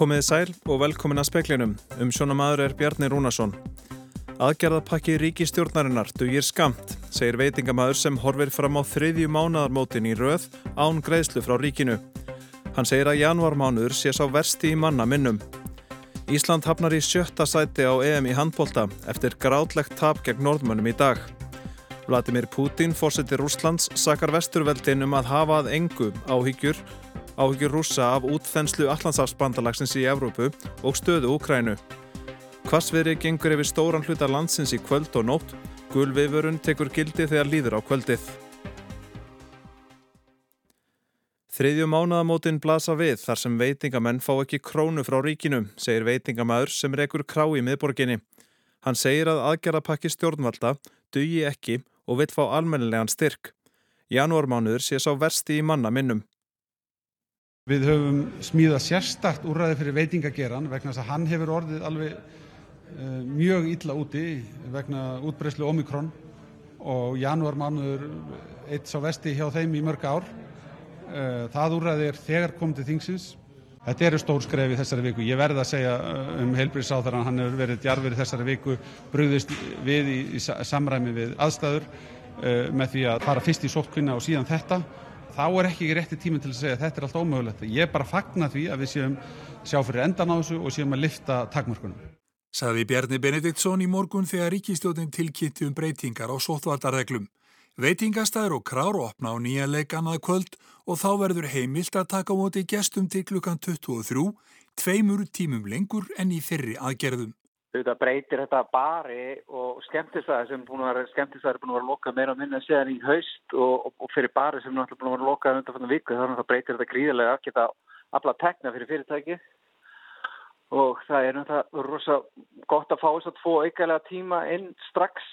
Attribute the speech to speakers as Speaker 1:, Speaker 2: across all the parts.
Speaker 1: Komiði sæl og velkomin að speklinum. Um sjóna maður er Bjarni Rúnarsson. Aðgerðapakki ríkistjórnarinnar dugir skamt, segir veitingamaður sem horfir fram á þriðju mánadarmótin í röð án greiðslu frá ríkinu. Hann segir að januarmánuður sé sá versti í manna minnum. Ísland hafnar í sjötta sæti á EM í handbólta eftir grátlegt tap gegn norðmönnum í dag. Vladimir Putin, fórseti Rúslands, sakar vesturveldin um að hafa að engu áhyggjur áhyggjur rúsa af útþenslu allansafsbandalagsins í Evrópu og stöðu Úkrænu. Hvassveri gengur yfir stóran hluta landsins í kvöld og nótt, gulvifurun tekur gildi þegar líður á kvöldið. Þriðju mánaðamótin blasa við þar sem veitingamenn fá ekki krónu frá ríkinu, segir veitingamæður sem rekur krá í miðborginni. Hann segir að aðgerðapakki stjórnvalda dugi ekki og vill fá almennilegan styrk. Janúarmánuður sé sá versti í manna minnum.
Speaker 2: Við höfum smíðað sérstart úrræði fyrir veitingageran vegna þess að hann hefur orðið alveg uh, mjög illa úti vegna útbreyslu Omikron og janúarmánuður eitt sá vesti hjá þeim í mörg ár. Uh, það úrræði er þegar komið til þingsins. Þetta eru stór skref í þessari viku. Ég verði að segja um heilbríðsáþarann, hann hefur verið djarfur í þessari viku, brúðist við í, í samræmi við aðstæður uh, með því að fara fyrst í sótkvinna og síðan þetta þá er ekki rétti tíminn til að segja að þetta er allt ómögulegt. Ég bara að fagna því að við séum sjá fyrir endan á þessu og séum að lifta takmörkunum.
Speaker 3: Saði Bjarni Benediktsson í morgun þegar ríkistjóðin tilkynnti um breytingar á sóttvartarreglum. Veitingastæður og krár opna á nýja leikannað kvöld og þá verður heimilt að taka móti gestum til klukkan 23, tveimur tímum lengur enn í fyrri aðgerðum
Speaker 4: auðvitað breytir þetta bari og skemmtisvæði sem búin að vera skemmtisvæði er búin að vera lokað meira og minna séðan í haust og, og, og fyrir bari sem náttúrulega búin að vera lokað undan fannu viku þannig að það breytir þetta gríðilega að geta alla tekna fyrir fyrirtæki og það er náttúrulega rosa gott að fá þess að tvo aukalega tíma inn strax.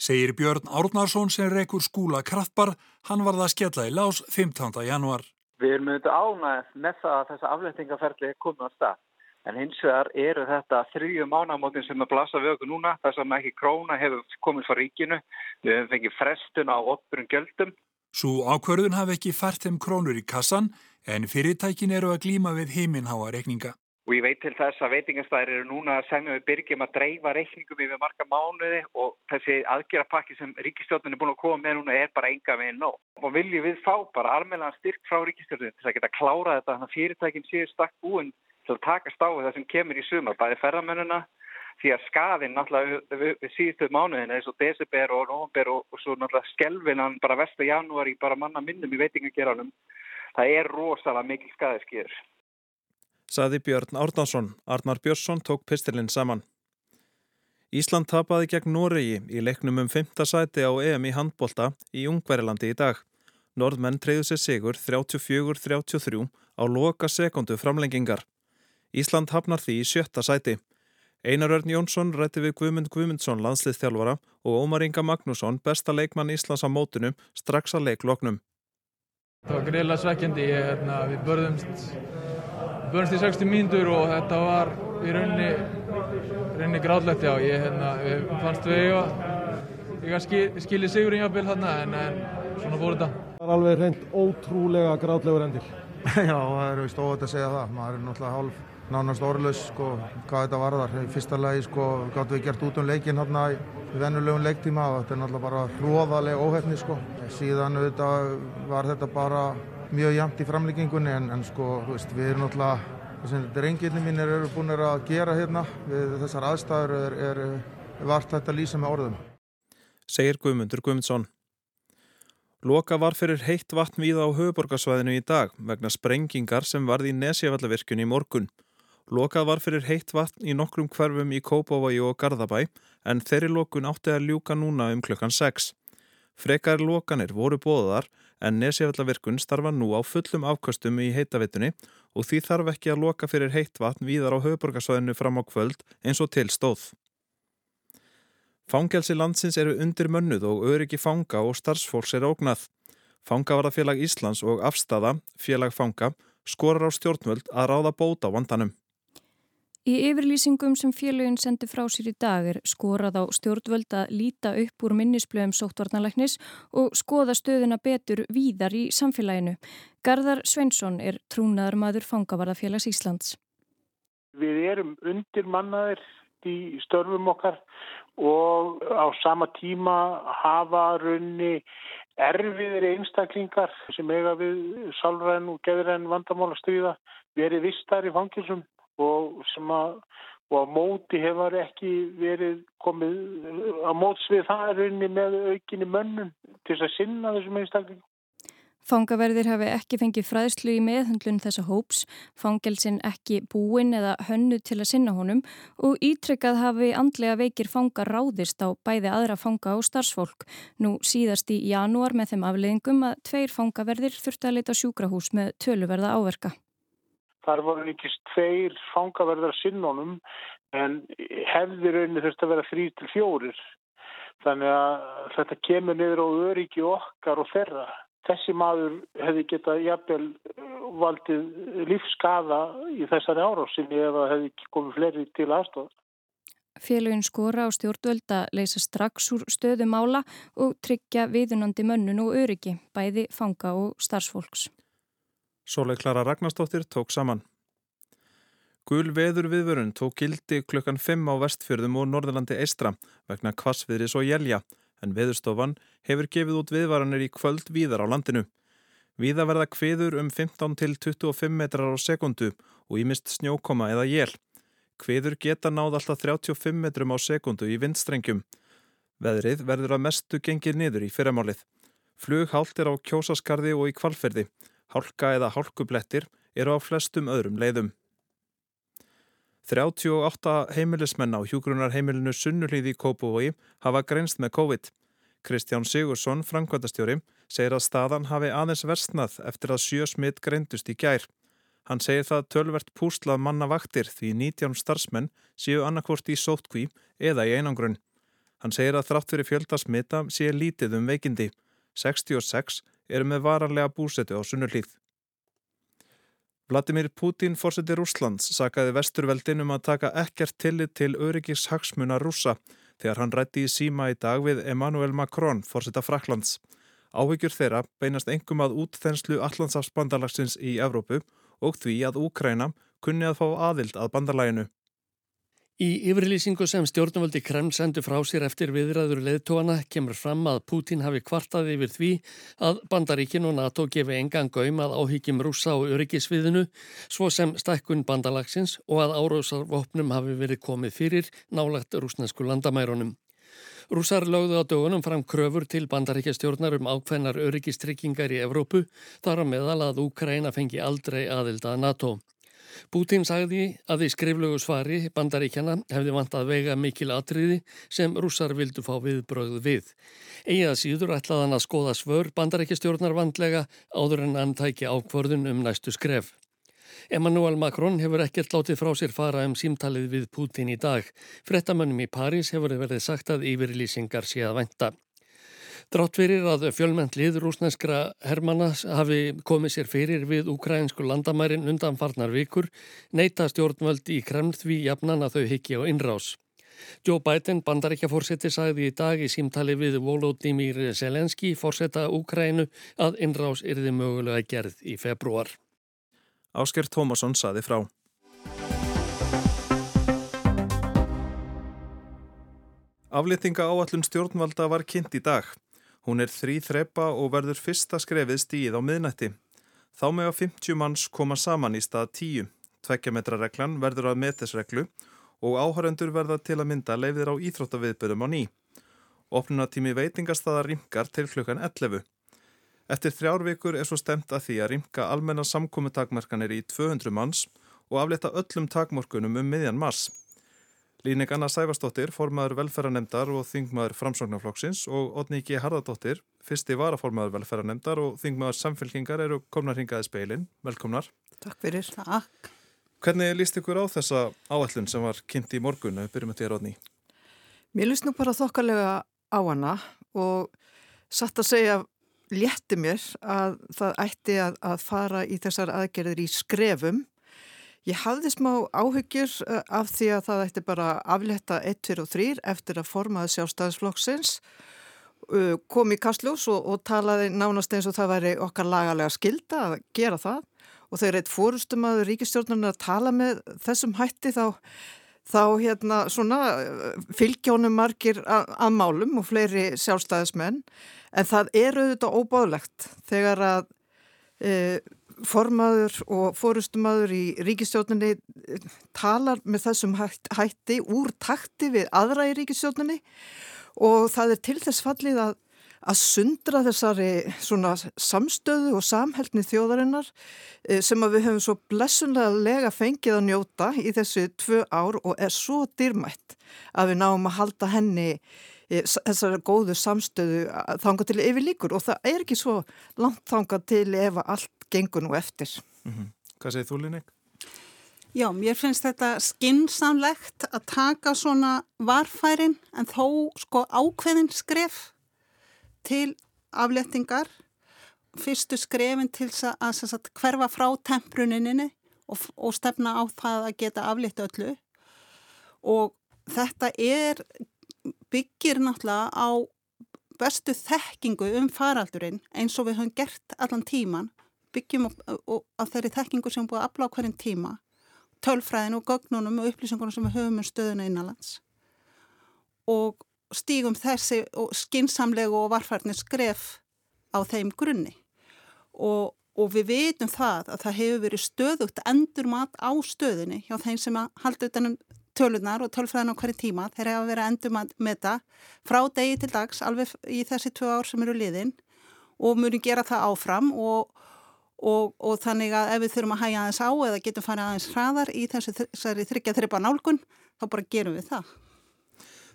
Speaker 3: Segir Björn Árnarsson sem rekur skúla kraftbar, hann var það skella í lás 15. januar.
Speaker 4: Við erum auðvitað ánæð með það að þessa aflettingaferli er komið á stað. En hins vegar eru þetta þrjú mánamótin sem er blasað við okkur núna þar sem ekki króna hefur komið frá ríkinu. Við hefum fengið frestun á oppurum göldum.
Speaker 3: Svo ákverðun hafi ekki fært þeim krónur í kassan en fyrirtækin eru að glíma við heiminháa reikninga.
Speaker 4: Og ég veit til þess að veitingastæðir eru núna að semja við byrgjum að dreifa reikningum yfir marga mánuði og þessi aðgerapakki sem ríkistjórnun er búin að koma með núna er bara enga veginn nóg. Og viljum við fá bara almeinlega styrk frá ríkistjórnun til að geta klára þetta þannig að fyrirtækin séu stakk búin til að takast á það sem kemur í sumar, bæði ferðamennuna, því að skadinn náttúrulega við, síðustu mánuðin eins og desember og november og, og svo náttúrulega skelvinan bara vesta janúari bara manna minnum í veitingageranum, það er rosalega mikil skadiðskýður.
Speaker 1: Saði Björn Árnarsson, Arnar Björnsson tók pistilinn saman. Ísland tapaði gegn Noregi í leiknum um 5. sæti á EM í handbólta í Ungverilandi í dag. Norðmenn treyðu sér sigur 34-33 á loka sekundu framlengingar. Ísland hafnar því í sjötta sæti. Einar Örn Jónsson rætti við Guðmund Guðmundsson landsliðþjálfara og Ómar Inga Magnússon besta leikmann Íslands á mótinu strax að leikloknum.
Speaker 5: Það var greiðilega svekkjandi, hérna, við börðumst, börðumst í 60 mínútur og þetta var í rauninni, rauninni gráðlegt ég hérna, fannst við eiga skilið sigur í jábil hérna en, en svona fór þetta.
Speaker 6: Það var alveg reynd ótrúlega gráðlegur endir.
Speaker 7: Já, það er vist óvægt að segja það, maður er náttúrulega hálf nánast orðlaus sko, hvað þetta varðar. Í fyrsta lagi sko, gáttu við gert út um leikin hérna í vennulegum leiktíma og þetta er náttúrulega bara hróðalega óhefni sko. Síðan auðvitað var þetta bara mjög jæmt í framleggingunni en, en sko, veist, við erum náttúrulega, þessum drengirni mínir eru búin að gera hérna við þessar aðstæður er, er, vart þetta að lýsa með orðum.
Speaker 1: Segir Guðmundur Guðmundsson. Loka var fyrir heitt vatn víða á höfuborgarsvæðinu í dag vegna sprengingar sem varði í Nesjavallavirkjun í morgun. Lokað var fyrir heitt vatn í nokkrum hverfum í Kópavogi og Garðabæ en þeirri lokun átti að ljúka núna um klukkan 6. Frekar lokanir voru bóðar en nesjafjallavirkun starfa nú á fullum afkastum í heitavittunni og því þarf ekki að loka fyrir heitt vatn víðar á höfuborgarsvæðinu fram á kvöld eins og til stóð. Fangelsi landsins eru undir mönnuð og öryggi fanga og starfsfólks er ógnað. Fangavarðafélag Íslands og Afstada, félag fanga, skorar á stjórnvöld að ráða bóta vandanum.
Speaker 8: Í yfirlýsingum sem félagin sendi frá sér í dag er skorað á stjórnvöld að líta upp úr minnisblöðum sóttvarnalæknis og skoða stöðuna betur víðar í samfélaginu. Garðar Sveinsson er trúnaðar maður fangavarðafélags Íslands.
Speaker 9: Við erum undir mannaðir í störfum okkar og á sama tíma hafa raunni erfiðir einstaklingar sem eiga við salræn og geðræn vandamála stríða verið vistar í fangilsum og sem að og á móti hefur ekki verið komið á móts við það rauninni með aukinni mönnum til þess að sinna þessum einstaklingum.
Speaker 8: Fangaverðir hafi ekki fengið fræðslu í meðhundlun þessa hóps, fangelsin ekki búin eða hönnu til að sinna honum og ítrykkað hafi andlega veikir fanga ráðist á bæði aðra fanga og starfsfólk. Nú síðast í janúar með þeim afleðingum að tveir fangaverðir þurfti að leita sjúkrahús með töluverða áverka.
Speaker 9: Þar voru líkist tveir fangaverðar sinnónum en hefði rauninni þurfti að vera þrý til fjórir. Þannig að þetta kemur niður á öryggi okkar og þeirra. Þessi maður hefði getað jafnvel valdið lífskaða í þessari árásinni ef það hefði komið fleiri til aðstofar.
Speaker 8: Félagin skora á stjórnvöld að leysa strax úr stöðu mála og tryggja viðunandi mönnun og öryggi, bæði fanga og starfsfólks.
Speaker 1: Sóleik Klara Ragnarstóttir tók saman. Gul veður viðvörun tók gildi klukkan 5 á vestfjörðum og Norðurlandi eistra vegna kvassviðris og jelja en veðurstofan hefur gefið út viðvaranir í kvöld víðar á landinu. Víða verða kviður um 15 til 25 metrar á sekundu og ímist snjókoma eða jél. Kviður geta náð alltaf 35 metrum á sekundu í vindstrengjum. Veðrið verður að mestu gengir niður í fyrramálið. Flug hált er á kjósaskarði og í kvalferði. Hálka eða hálkublettir eru á flestum öðrum leiðum. 38 heimilismenn á hjúgrunarheimilinu Sunnulíði í Kópavogi hafa greinst með COVID. Kristján Sigursson, framkvæmdastjóri, segir að staðan hafi aðeins versnað eftir að sjö smitt greindust í gær. Hann segir það tölvert púslað manna vaktir því 19 starfsmenn séu annarkvort í sótkví eða í einangrunn. Hann segir að þrátt fyrir fjölda smitta sé lítið um veikindi. 66 eru með varanlega búsetu á Sunnulíð. Vladimir Putin, fórsetir Rúslands, sakaði vesturveldin um að taka ekkert tillit til öryggis hagsmuna rúsa þegar hann rætti í síma í dag við Emmanuel Macron, fórseta Fraklands. Áhyggjur þeirra beinast engum að útþenslu Allandsafsbandalagsins í Evrópu og því að Úkræna kunni að fá aðild að bandalaginu.
Speaker 10: Í yfirlýsingu sem stjórnvöldi Kreml sendu frá sér eftir viðræður leðtóana kemur fram að Putin hafi kvartað yfir því að Bandaríkin og NATO gefi engan gaum að áhyggjum rúsa og öryggisviðinu svo sem stækkun bandalagsins og að árósarvopnum hafi verið komið fyrir nálagt rúsnesku landamærunum. Rúsar lögðu á dögunum fram kröfur til bandaríkjastjórnar um ákveðnar öryggistryggingar í Evrópu þar á meðal að Úkraina fengi aldrei aðilda NATO. Bútín sagði að í skriflögu svari bandaríkjana hefði vant að vega mikil atriði sem rússar vildu fá viðbrögð við. Egið síður ætlaðan að skoða svör bandaríkjastjórnar vandlega áður en hann tæki ákvörðun um næstu skref. Emmanuel Macron hefur ekkert látið frá sér fara um símtalið við Pútin í dag. Frettamönnum í París hefur verið sagt að yfirlýsingar sé að venda. Drátt fyrir að fjölmennt lið rúsneskra hermana hafi komið sér fyrir við ukrainsku landamærin undan farnar vikur, neyta stjórnvöld í kreml því jafnan að þau higgi á innrás. Joe Biden, bandaríkjafórseti, sagði í dag í símtali við Volodymyr Zelenski, fórseta Úkrænu, að innrás erði mögulega gerð í februar.
Speaker 1: Ásker Tómasson saði frá. Aflýtinga áallum stjórnvalda var kynnt í dag. Hún er þrý þrepa og verður fyrsta skrefið stíð á miðnætti. Þá með að 50 manns koma saman í stað 10. Tvekkjametrareglan verður að metisreglu og áhörendur verða til að mynda leifðir á íþróttaviðbyrjum á ný. Opnunatími veitingastaða ringar til klukkan 11. Eftir þrjár vikur er svo stemt að því að ringa almenna samkominntakmarkanir í 200 manns og aflita öllum takmorkunum um miðjan mars. Líning Anna Sæfarsdóttir, formaður velferðarnemdar og þingmaður framsóknarflokksins og Otni G. Harðardóttir, fyrsti varaformaður velferðarnemdar og þingmaður samfélkingar eru komnar hingaði speilin. Velkomnar.
Speaker 11: Takk fyrir. Takk.
Speaker 1: Hvernig líst ykkur á þessa áallun sem var kynnt í morgun? Við byrjum að þér, Otni.
Speaker 11: Mér líst nú bara þokkalega á hana og satt að segja létti mér að það ætti að, að fara í þessar aðgerðir í skrefum Ég hafði smá áhyggjur eh, af því að það ætti bara afletta 1, 2 og 3 eftir að formaði sjálfstæðisflokksins eh, kom í Kastljós og, og talaði nánast eins og það væri okkar lagalega skilda að gera það. Og þegar eitt fórustumæður ríkistjórnarnir að tala með þessum hætti þá, þá hérna svona fylgjónum margir að, að málum og fleiri sjálfstæðismenn. En það er auðvitað óbáðlegt þegar að e, formaður og fórustumæður í ríkistjórnarni e, talar með þessum hætti úr takti við aðra í ríkistjórnarni og það er til þess fallið að að sundra þessari samstöðu og samhæltni þjóðarinnar eh, sem við höfum svo blessunlega lega fengið að njóta í þessu tvö ár og er svo dýrmætt að við náum að halda henni eh, þessari góðu samstöðu þanga til yfir líkur og það er ekki svo langt þanga til ef allt gengur nú eftir.
Speaker 1: Mm -hmm. Hvað segir þú Linnik?
Speaker 12: Já, mér finnst þetta skinsamlegt að taka svona varfærin en þó sko ákveðin skref til aflettingar fyrstu skrefin til að, að hverfa frá tempruninni og, og stefna á það að geta aflett öllu og þetta er byggir náttúrulega á bestu þekkingu um faraldurinn eins og við höfum gert allan tíman byggjum á, þeirri þekkingu sem búið að afla á hverjum tíma tölfræðin og gögnunum og upplýsingunum sem við höfum um stöðuna innanlands. Og stígum þessi skinsamlegu og varfarnir skref á þeim grunni. Og, og við veitum það að það hefur verið stöðugt endur mat á stöðinni hjá þeim sem að halda utanum tölunar og tölfræðin á hverju tíma. Þeir hafa verið endur með það frá degi til dags alveg í þessi tvö ár sem eru liðin og muni gera það áfram og, og, og þannig að ef við þurfum að hægja aðeins á eða getum farið aðeins hraðar í þessi, þessi þryggja þrypa nálgun þá bara gerum við það.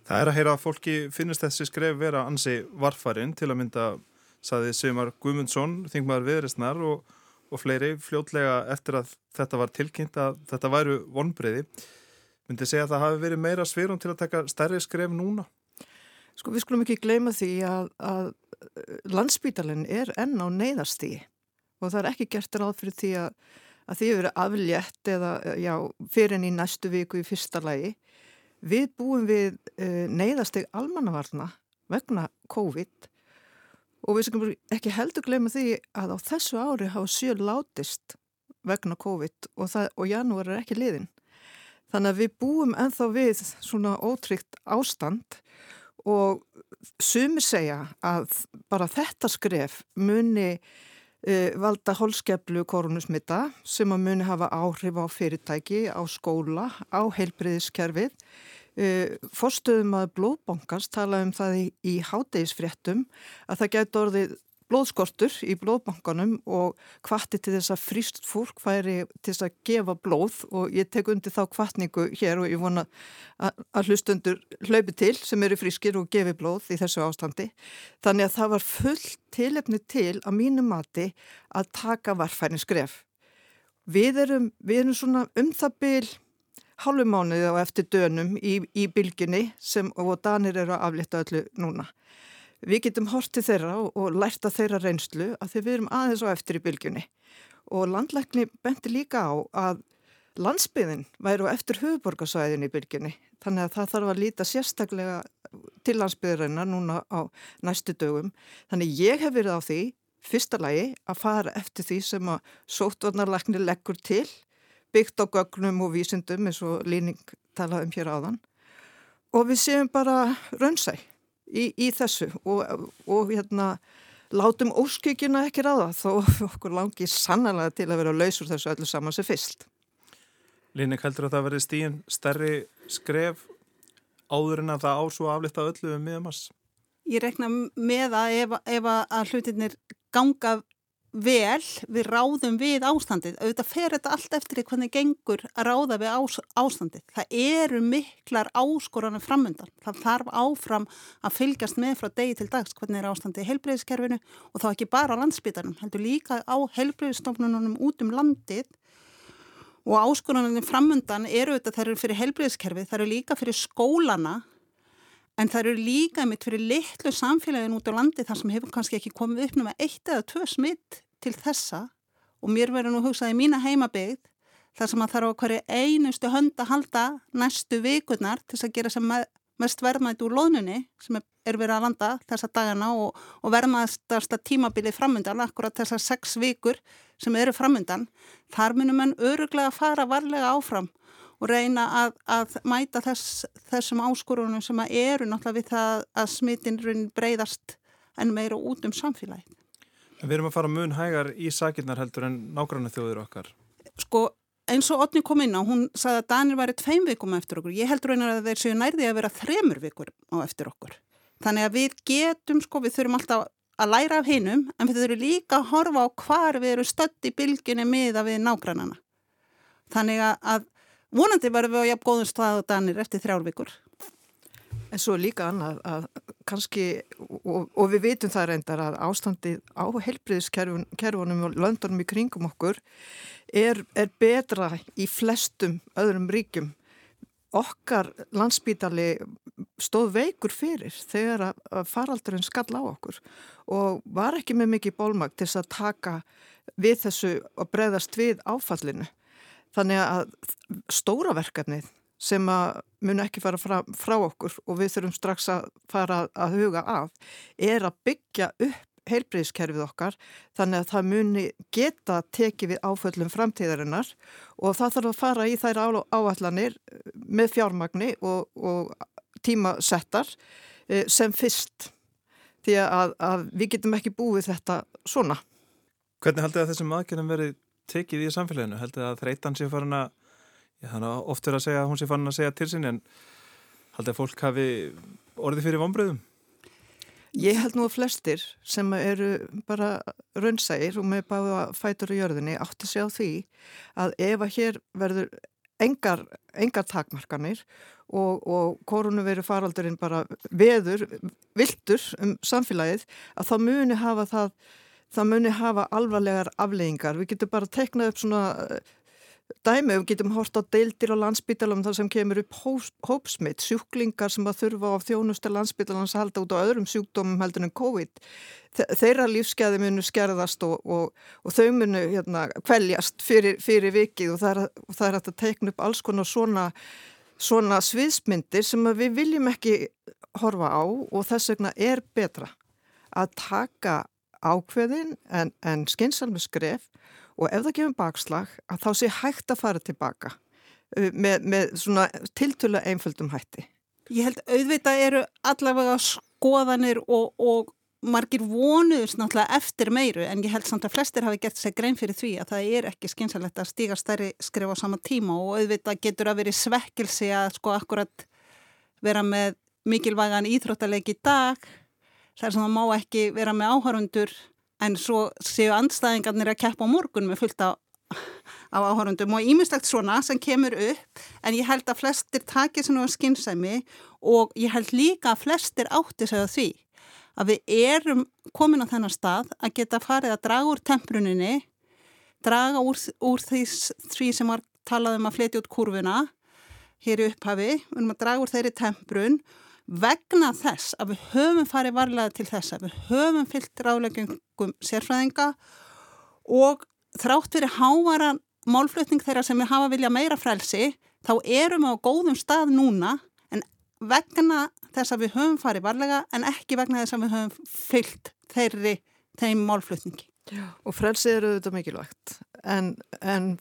Speaker 1: Það er að heyra að fólki finnist þessi skref vera ansi varfarinn til að mynda, saði Sveimar Guðmundsson, þingmaður viðristnar og, og fleiri fljótlega eftir að þetta var tilkynnt að þetta væru vonbreiði. Myndi segja að það hafi verið meira svirum til að taka stærri skref núna?
Speaker 11: Sko við skulum ekki gleyma því að, að landsbítalinn er enn á neyðastígi og það er ekki gert ráð fyrir því að, að því vera aflétt eða já, fyrir enn í næstu viku í fyrsta lagi Við búum við uh, neyðasteg almannavarna vegna COVID og við skulum ekki heldur glemja því að á þessu ári hafa sjö látist vegna COVID og, það, og janúar er ekki liðin. Þannig að við búum enþá við svona ótryggt ástand og sumi segja að bara þetta skref muni valda holskeplu korunusmita sem að muni hafa áhrif á fyrirtæki, á skóla, á heilbriðiskerfið Uh, Forstöðum að blóðbankans tala um það í, í hádegisfréttum að það getur orðið blóðskortur í blóðbankanum og hvati til þess að fríst fólk færi til þess að gefa blóð og ég tek undir þá kvartningu hér og ég vona að, hlustundur hlaupi til sem eru frískir og gefi blóð í þessu ástandi. Þannig að það var fullt tilefni til að mínu mati að taka varfærin skref. Við erum, við erum svona um það byrj hálfumánuði á eftir dönum í, í bylginni sem og danir eru að aflita öllu núna. Við getum hortið þeirra og, og lært að þeirra reynslu að þeir við erum aðeins á eftir í bylginni og landlækni benti líka á að landsbyðin væru eftir höfuborgarsvæðin í bylginni þannig að það þarf að líta sérstaklega til landsbyðurinnar núna á næstu dögum. Þannig ég hef verið á því fyrsta lagi að fara eftir því sem að sótvarnarlækni leggur til byggt á gögnum og vísindum eins og Líning talaði um hér áðan. Og við séum bara raunsæ í, í þessu og, og hérna látum óskykjuna ekki ráða þó okkur langi sannlega til að vera lausur þessu öllu saman sem fyrst.
Speaker 1: Líning heldur að það verði stíðin stærri skref áður en að það ású aflita öllu um miðamars?
Speaker 12: Ég rekna með að ef, ef að hlutinir ganga vel við ráðum við ástandið. Auðvitað fer þetta allt eftir hvernig gengur að ráða við ás, ástandið. Það eru miklar áskoranir framöndan það þarf áfram að fylgjast með frá degi til dags hvernig er ástandið í heilbreyðiskerfinu og þá ekki bara á landsbytarnum heldur líka á heilbreyðistofnunum út um landið. Og áskoranir framöndan eru auðvitað það eru fyrir heilbreyðiskerfið, það eru líka fyrir skólana En það eru líka mitt fyrir litlu samfélagin út á landi þar sem hefur kannski ekki komið upp náma eitt eða tvö smitt til þessa. Og mér verður nú hugsað í mína heimabegð þar sem að þarf á hverju einustu hönd að halda næstu vikurnar til að gera sem mest verðmætt úr loðnunni sem er, er verið að landa þessa dagana og, og verðmaðastasta tímabilið framöndan, akkurat þessar sex vikur sem eru framöndan, þar munum enn öruglega að fara varlega áfram og reyna að, að mæta þess, þessum áskorunum sem eru náttúrulega við það að smittin breyðast enn meira út um samfélagið.
Speaker 1: Við erum að fara mun hægar í sakirnar heldur en nágrannu þjóður okkar.
Speaker 12: Sko eins og Otni kom inn á, hún sagði að Danir væri tveim vikum eftir okkur. Ég heldur raunar að þeir séu nærði að vera þremur vikur á eftir okkur. Þannig að við getum, sko, við þurfum alltaf að læra af hinnum, en við þurfum líka að horfa á hvar við erum stödd í bylginni miða við nágrannana. Þannig að vonandi verðum við á jafn góðum stað á Danir eftir þrjárvikur.
Speaker 11: En svo líka annað að kannski, og, og við vitum það reyndar að ástandið á helbriðiskerfunum og löndunum í kringum okkur er, er betra í flestum öðrum ríkjum. Okkar landsbítali stóð veikur fyrir þegar að faraldurinn skall á okkur og var ekki með mikið bólmag til þess að taka við þessu og breyðast við áfallinu. Þannig að stóra verkefnið sem að mun ekki fara frá, frá okkur og við þurfum strax að fara að huga af, er að byggja upp heilbreyðskerfið okkar þannig að það muni geta tekið við áföllum framtíðarinnar og það þarf að fara í þær áallanir með fjármagni og, og tímasettar eh, sem fyrst því að, að við getum ekki búið þetta svona.
Speaker 1: Hvernig það að þessum aðgjörnum verið tekið í samfélaginu? Heldur það að þreytan sé farin að Já, oft er að segja að hún sé fann að segja til sinni en haldið að fólk hafi orði fyrir vonbröðum?
Speaker 11: Ég held nú að flestir sem eru bara raunsægir og með báða fætur í jörðinni átti segja á því að ef að hér verður engar, engar takmarkanir og, og korunu verið faraldurinn bara veður, vildur um samfélagið að það muni hafa það, það muni hafa alvarlegar afleggingar. Við getum bara teiknað upp svona dæmi, við getum hort á deildir á landsbytalan þar sem kemur upp hópsmitt, sjúklingar sem að þurfa á þjónusta landsbytalans að halda út á öðrum sjúkdómum heldur en COVID þeirra lífskeiði munu skerðast og, og, og þau munu hérna, kvæljast fyrir, fyrir vikið og það er, og það er að teikna upp alls konar svona, svona sviðsmyndir sem við viljum ekki horfa á og þess vegna er betra að taka ákveðin en, en skynnsalmi skref og ef það gefur bakslag að þá sé hægt að fara tilbaka uh, með, með svona tiltölu einföldum hætti.
Speaker 12: Ég held auðvitað eru allavega skoðanir og, og margir vonuðs náttúrulega eftir meiru en ég held samt að flestir hafi gett sér grein fyrir því að það er ekki skynsalegt að stíga stærri skrif á sama tíma og auðvitað getur að veri svekkilsi að sko akkurat vera með mikilvægan íþróttalegi í dag þar sem það má ekki vera með áhörundur en svo séu andstæðingarnir að keppa á morgun með fullt á, á áhörundum og ímyndslegt svona sem kemur upp. En ég held að flestir takir svona skynsæmi og ég held líka að flestir átti segja því að við erum komin á þennan stað að geta farið að draga úr tempruninni, draga úr, úr því, því sem var talað um að fletja út kurvuna hér í upphafi, við erum að draga úr þeirri temprun vegna þess að við höfum farið varlega til þess að við höfum fyllt ráðleggingum sérfræðinga og þrátt fyrir hávaran málflutning þeirra sem við hafa vilja meira frelsi þá erum við á góðum stað núna en vegna þess að við höfum farið varlega en ekki vegna þess að við höfum fyllt þeirri þeim málflutningi.
Speaker 11: Og frelsi eru þetta mikilvægt en, en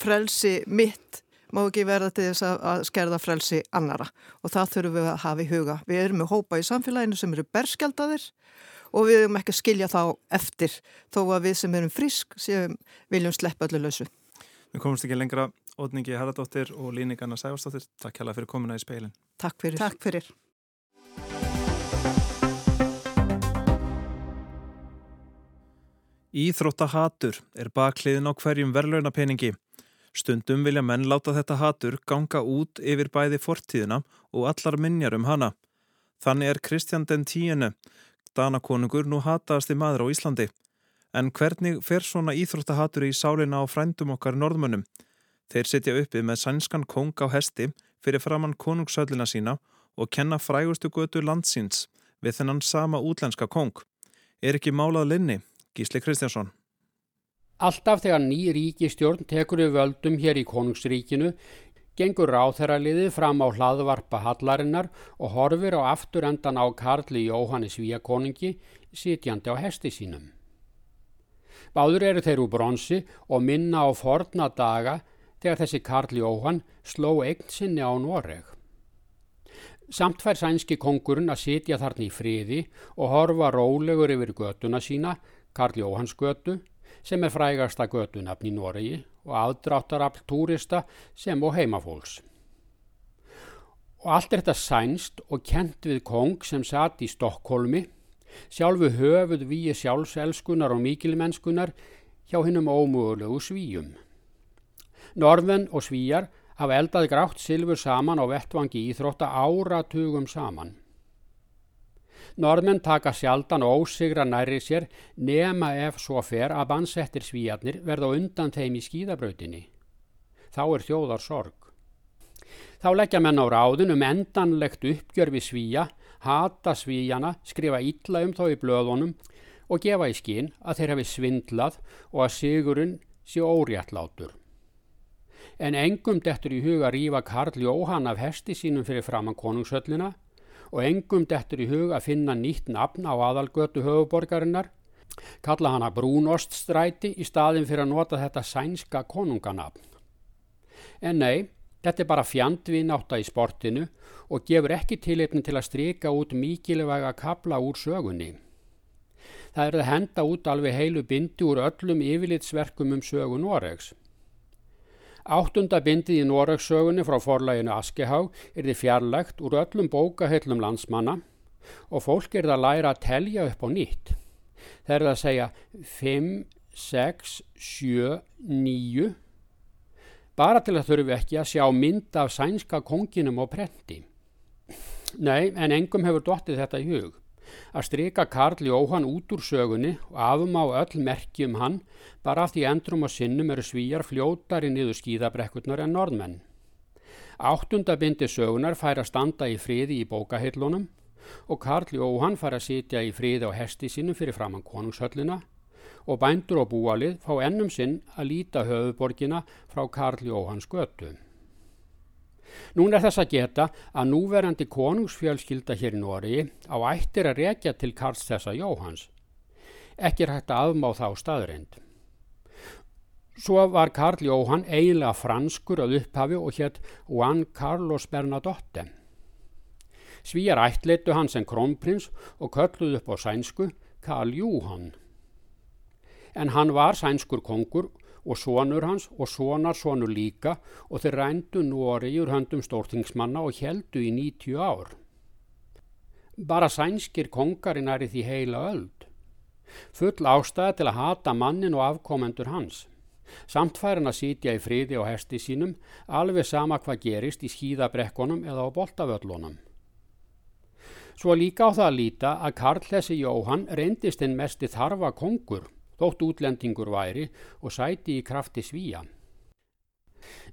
Speaker 11: frelsi mitt má ekki verða til þess að skerða frelsi annara og það þurfum við að hafa í huga. Við erum með hópa í samfélaginu sem eru berskjaldadir og við erum ekki að skilja þá eftir þó að við sem erum frisk sem viljum sleppa öllu lausu.
Speaker 1: Við komumst ekki lengra. Ótningi Haraldóttir og Líningarna Sæfarsdóttir, takk hjá það fyrir komuna í speilin.
Speaker 11: Takk fyrir.
Speaker 12: Takk fyrir.
Speaker 1: Íþróttahatur er bakliðin á hverjum verðlaunapeningi. Stundum vilja menn láta þetta hatur ganga út yfir bæði fortíðina og allar minjar um hana. Þannig er Kristján den tíinu, Danakonungur, nú hataðasti maður á Íslandi. En hvernig fer svona íþróttahatur í sálinna á frændum okkar norðmönnum? Þeir sitja uppið með sænskan kong á hesti fyrir framann konungssöllina sína og kenna frægustu götu landsins við þennan sama útlenska kong. Er ekki málað linni? Gísli Kristjánsson.
Speaker 13: Alltaf þegar ný ríkistjórn tekur við völdum hér í konungsríkinu gengur ráþæraliðið fram á hlaðvarpa hallarinnar og horfir á afturendan á Karli Jóhannes Víakoningi sitjandi á hesti sínum. Báður eru þeir úr bronsi og minna á forna daga þegar þessi Karl Jóhann sló eign sinni á Noreg. Samt fær sænski kongurinn að sitja þarna í friði og horfa rólegur yfir götuna sína, Karl Jóhanns götu, sem er frægasta götunafn í Noregi og aðdráttarafl túrista sem og heimafólks. Og allt er þetta sænst og kent við kong sem satt í Stokkólmi, sjálfu höfuð við sjálfselskunar og mikilmennskunar hjá hinnum ómögulegu svíjum. Norðmenn og svíjar hafa eldað grátt silfur saman á vettvangi íþrótta áratugum saman. Norðmenn taka sjaldan ósigra næri sér nema ef svo fer að bannsettir svíjarnir verða undan þeim í skíðabrautinni. Þá er þjóðar sorg. Þá leggja menn á ráðin um endanlegt uppgjör við svíja, hata svíjana, skrifa ítla um þá í blöðunum og gefa í skinn að þeir hafi svindlað og að sigurinn sé óréttlátur. En engum dettur í huga rífa Karl Jóhann af hesti sínum fyrir framann konungshöllina og engum dettur í hug að finna nýtt nafn á aðalgötu höfuborgarinnar, kalla hana Brúnoststræti í staðin fyrir að nota þetta sænska konunganafn. En nei, þetta er bara fjandvináta í sportinu og gefur ekki tilipni til að stryka út mikilvæga kabla úr sögunni. Það er að henda út alveg heilu bindi úr öllum yfirlitsverkum um sögun Noregs. Áttunda bindið í Noregsögunni frá forlæginu Askehá er þið fjarlægt úr öllum bókahellum landsmanna og fólk er það að læra að telja upp á nýtt. Það er það að segja 5, 6, 7, 9 bara til að þurfi ekki að sjá mynd af sænska konginum og prenti. Nei, en engum hefur dottið þetta í hug að stryka Karl Jóhann út úr sögunni og afum á öll merki um hann bara af því endrum og sinnum eru svíjar fljótari niður skíðabrekkurnar en norðmenn. Áttundabindi sögunar fær að standa í friði í bókahillunum og Karl Jóhann fær að sitja í friði á hesti sínum fyrir framann konungshöllina og bændur og búalið fá ennum sinn að líta höfuborgina frá Karl Jóhanns götu. Nún er þess að geta að núverandi konungsfjölskylda hér í Nóri á ættir að rekja til Karls þessa Jóhans. Ekki er hægt að afmá þá staðreind. Svo var Karl Jóhann eiginlega franskur að upphafi og hétt Juan Carlos Bernadotte. Svíjar ættleitu hann sem krónprins og kölluð upp á sænsku Karl Jóhann. En hann var sænskur kongur og sonur hans og sonar sonur líka og þeir rændu Nóri úr höndum stórtingsmanna og heldu í 90 ár. Bara sænskir kongarinn er í því heila öld. Full ástæða til að hata mannin og afkomendur hans. Samt fær hann að sitja í friði og hesti sínum alveg sama hvað gerist í skíðabrekkonum eða á boltavöllunum. Svo líka á það að líta að Karl þessi Jóhann reyndist einn mesti þarfa kongur þótt útlendingur væri og sæti í krafti svíja.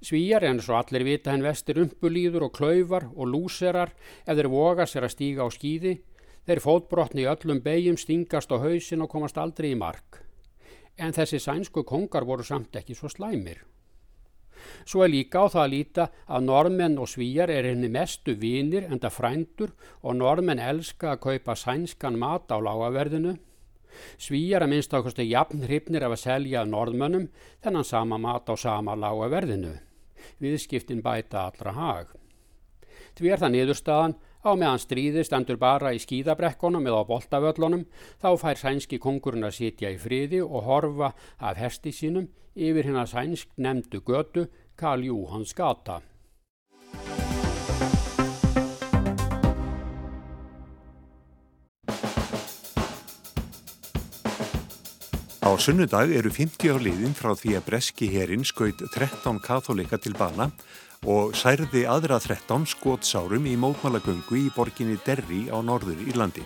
Speaker 13: Svíjar en svo allir vita henn vestir umpulíður og klaufar og lúserar ef þeir voga sér að stíga á skýði, þeir fótbrotni í öllum beigjum stingast á hausin og komast aldrei í mark. En þessi sænsku kongar voru samt ekki svo slæmir. Svo er líka á það að líta að normenn og svíjar er henni mestu vinir enda frændur og normenn elska að kaupa sænskan mat á lágaverðinu Svíjar að minnst ákvæmstu jafn hrifnir af að selja norðmönnum þennan sama mat á sama lága verðinu. Viðskiptin bæta allra hag. Því er það niðurstaðan á meðan stríði stendur bara í skíðabrekkonum eða á boltavöllunum þá fær sænski kongurinn að sitja í friði og horfa af hesti sínum yfir hinn að sænsk nefndu götu Karl Júhans gata.
Speaker 14: Á sunnudag eru 50 á liðin frá því að breski herin skaut 13 katholika til bana og særði aðra 13 skotsárum í mótmálagöngu í borginni Derri á norður Írlandi.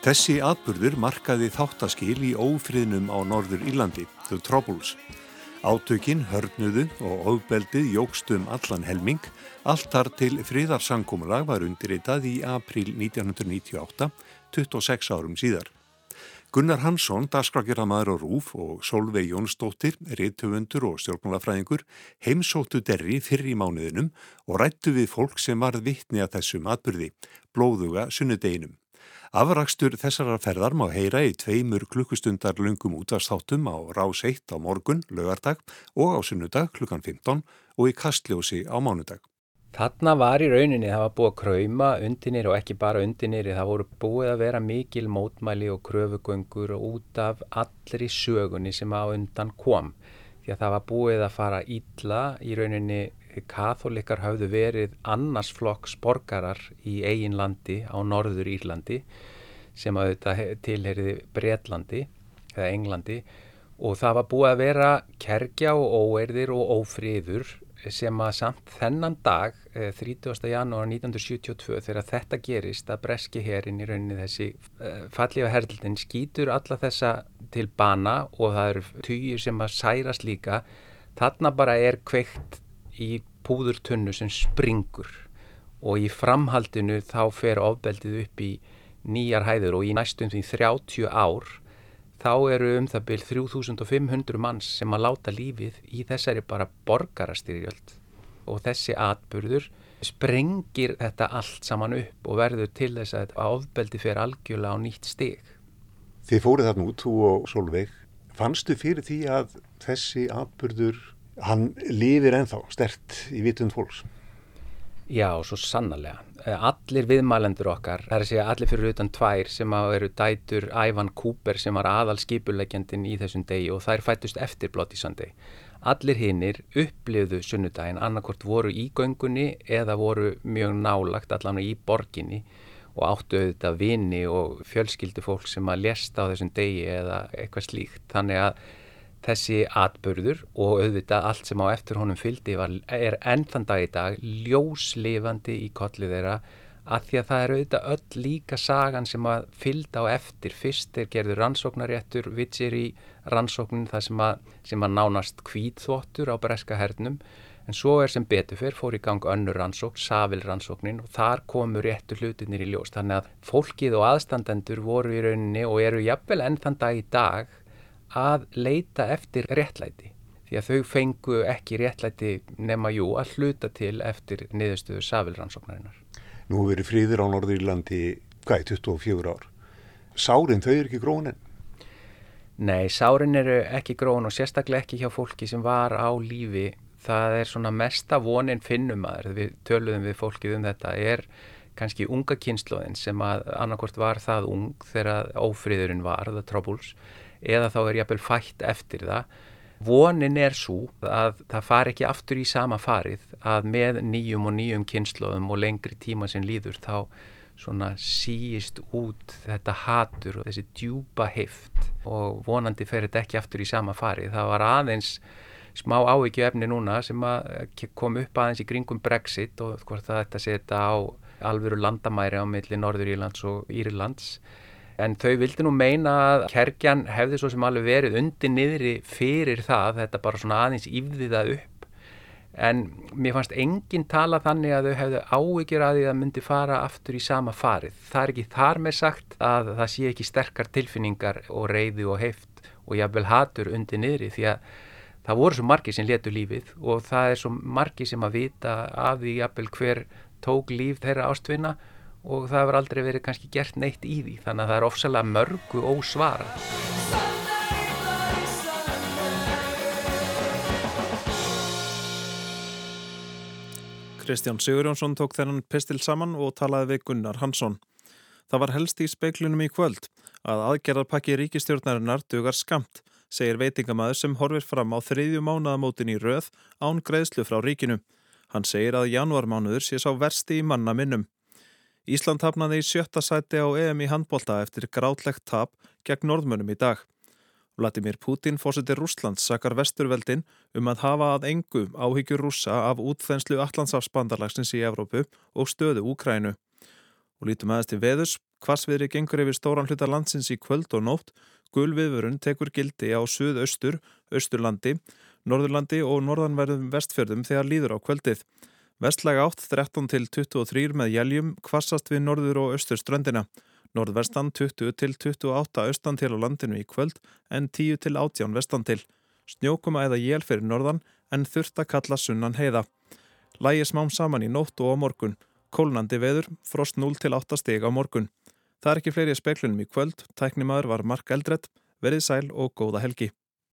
Speaker 14: Þessi atburður markaði þáttaskil í ófriðnum á norður Írlandi, The Troubles. Átökin, hörnuðu og ofbeldið jógstum allan helming, allt þar til friðarsankumlag var undirritað í april 1998, 26 árum síðar. Gunnar Hansson, dagskrakiramaður á Rúf og Solveig Jónsdóttir, reytöfundur og stjórnmálafræðingur heimsóttu derri fyrir í mánuðinum og rættu við fólk sem varð vittni að þessum atbyrði, blóðuga sunnudeginum. Afrakstur þessara ferðar má heyra í tveimur klukkustundar lungum útastáttum á rás 1 á morgun, lögardag og á sunnudag klukkan 15 og í kastljósi á mánudag.
Speaker 15: Þarna var í rauninni, það var búið að krauma undinir og ekki bara undinir, það voru búið að vera mikil mótmæli og kröfugöngur út af allri sögunni sem á undan kom. Því að það var búið að fara ítla í rauninni, katholikar hafðu verið annars flokks borgarar í eigin landi á norður Írlandi sem að þetta tilheriði Breitlandi eða Englandi og það var búið að vera kerkja og óerðir og ófríður sem að samt þennan dag 30. janúar 1972 þegar þetta gerist að breski herin í rauninni þessi uh, fallífa herldin skýtur alla þessa til bana og það eru týjir sem að særast líka þarna bara er kveikt í púðurtunnu sem springur og í framhaldinu þá fer ofbeldið upp í nýjar hæður og í næstum því 30 ár þá eru um það byrj 3500 manns sem að láta lífið í þessari bara borgarastyrjöld og þessi atbyrður sprengir þetta allt saman upp og verður til þess að áfbeldi fyrir algjörlega á nýtt stig.
Speaker 14: Þið fórið þarna út, þú og Solveig. Fannstu fyrir því að þessi atbyrður, hann lifir enþá stert í vitund fólks?
Speaker 15: Já, svo sannarlega. Eh, allir viðmælendur okkar, það er að segja allir fyrir utan tvær sem eru dætur Ævan Kúper sem var aðal skipulegjandin í þessum degi og þær fættust eftir Blottísandi. Allir hinnir upplifðu sunnudaginn annarkort voru í göngunni eða voru mjög nálagt allan í borginni og áttu auðvitað vini og fjölskyldu fólk sem að lesta á þessum degi eða eitthvað slíkt. Þannig að þessi atbörður og auðvitað allt sem á eftir honum fylgdi var, er ennþann dag í dag ljóslifandi í kollið þeirra að því að það er auðvitað öll líka sagan sem að fylgda á eftir. Fyrst er gerður rannsóknaréttur vitsir í rannsóknin það sem að, sem að nánast kvítþvottur á breska hernum en svo er sem betur fyrr fór í gang önnur rannsókn, Savil rannsóknin og þar komur réttu hlutinir í ljós. Þannig að fólkið og aðstandendur voru í rauninni og eru jafnvel ennþann dag í dag að leita eftir réttlæti því að þau fengu ekki réttlæti nema jú að hluta til eftir niðurstöðu Savilrannsóknarinnar.
Speaker 14: Nú verið fríðir á Norðurlandi hvað er 24 ár? Sárin þau eru ekki grónin?
Speaker 15: Nei, sárin eru ekki grón og sérstaklega ekki hjá fólki sem var á lífi. Það er svona mesta vonin finnum aður, við töluðum við fólkið um þetta, er kannski unga kynnslóðin sem að annarkort var það ung þegar ófríðurinn var, the troubles eða þá er jafnvel fætt eftir það. Vonin er svo að það far ekki aftur í sama farið að með nýjum og nýjum kynnslóðum og lengri tíma sem líður þá svona síist út þetta hatur og þessi djúpa heift og vonandi fer þetta ekki aftur í sama farið. Það var aðeins smá ávikið efni núna sem kom upp aðeins í kringum Brexit og hvort það að setja á alvöru landamæri á milli Norður Írlands og Írlands En þau vildi nú meina að kerkjan hefði svo sem alveg verið undir niðri fyrir það, þetta bara svona aðeins yfðiða upp. En mér fannst enginn tala þannig að þau hefðu áhyggjur að því að myndi fara aftur í sama farið. Það er ekki þar með sagt að það sé ekki sterkar tilfinningar og reyði og heift og jáfnvel hatur undir niðri því að það voru svo margi sem letu lífið og það er svo margi sem að vita af því jáfnvel hver tók líf þeirra ástvinna og það hefur aldrei verið kannski gert neitt í því þannig að það er ofsalega mörgu ósvara
Speaker 1: Kristján Sigurjónsson tók þennan pistil saman og talaði við Gunnar Hansson. Það var helst í speiklunum í kvöld að aðgerðarpakki ríkistjórnarinnar dugar skamt, segir veitingamæður sem horfir fram á þriðju mánaðamótin í röð án greiðslu frá ríkinu. Hann segir að januarmánuður sé sá versti í manna minnum. Ísland hafnaði í sjötta sæti á EM í handbólta eftir grátlegt tap gegn norðmönum í dag. Vladimir Putin fórsetir Rúslands sakar vesturveldin um að hafa að engu áhyggjur rúsa af útþenslu Allandsafsbandarlagsins í Evrópu og stöðu Úkrænu. Og lítum aðeins til veðus, hvasviðri gengur yfir stóran hluta landsins í kvöld og nótt, gulviðvörun tekur gildi á suðaustur, austurlandi, norðurlandi og norðanverðum vestfjörðum þegar líður á kvöldið. Vestlæg átt 13 til 23 með jæljum kvassast við norður og austur ströndina. Norðvestan 20 til 28 austan til á landinu í kvöld en 10 til 18 vestan til. Snjókuma eða jél fyrir norðan en þurft að kalla sunnan heiða. Lægi smám saman í nótt og á morgun. Kólnandi veður, frost 0 til 8 steg á morgun. Það er ekki fleiri speklunum í kvöld, tæknimaður var Mark Eldredd, verið sæl og góða helgi.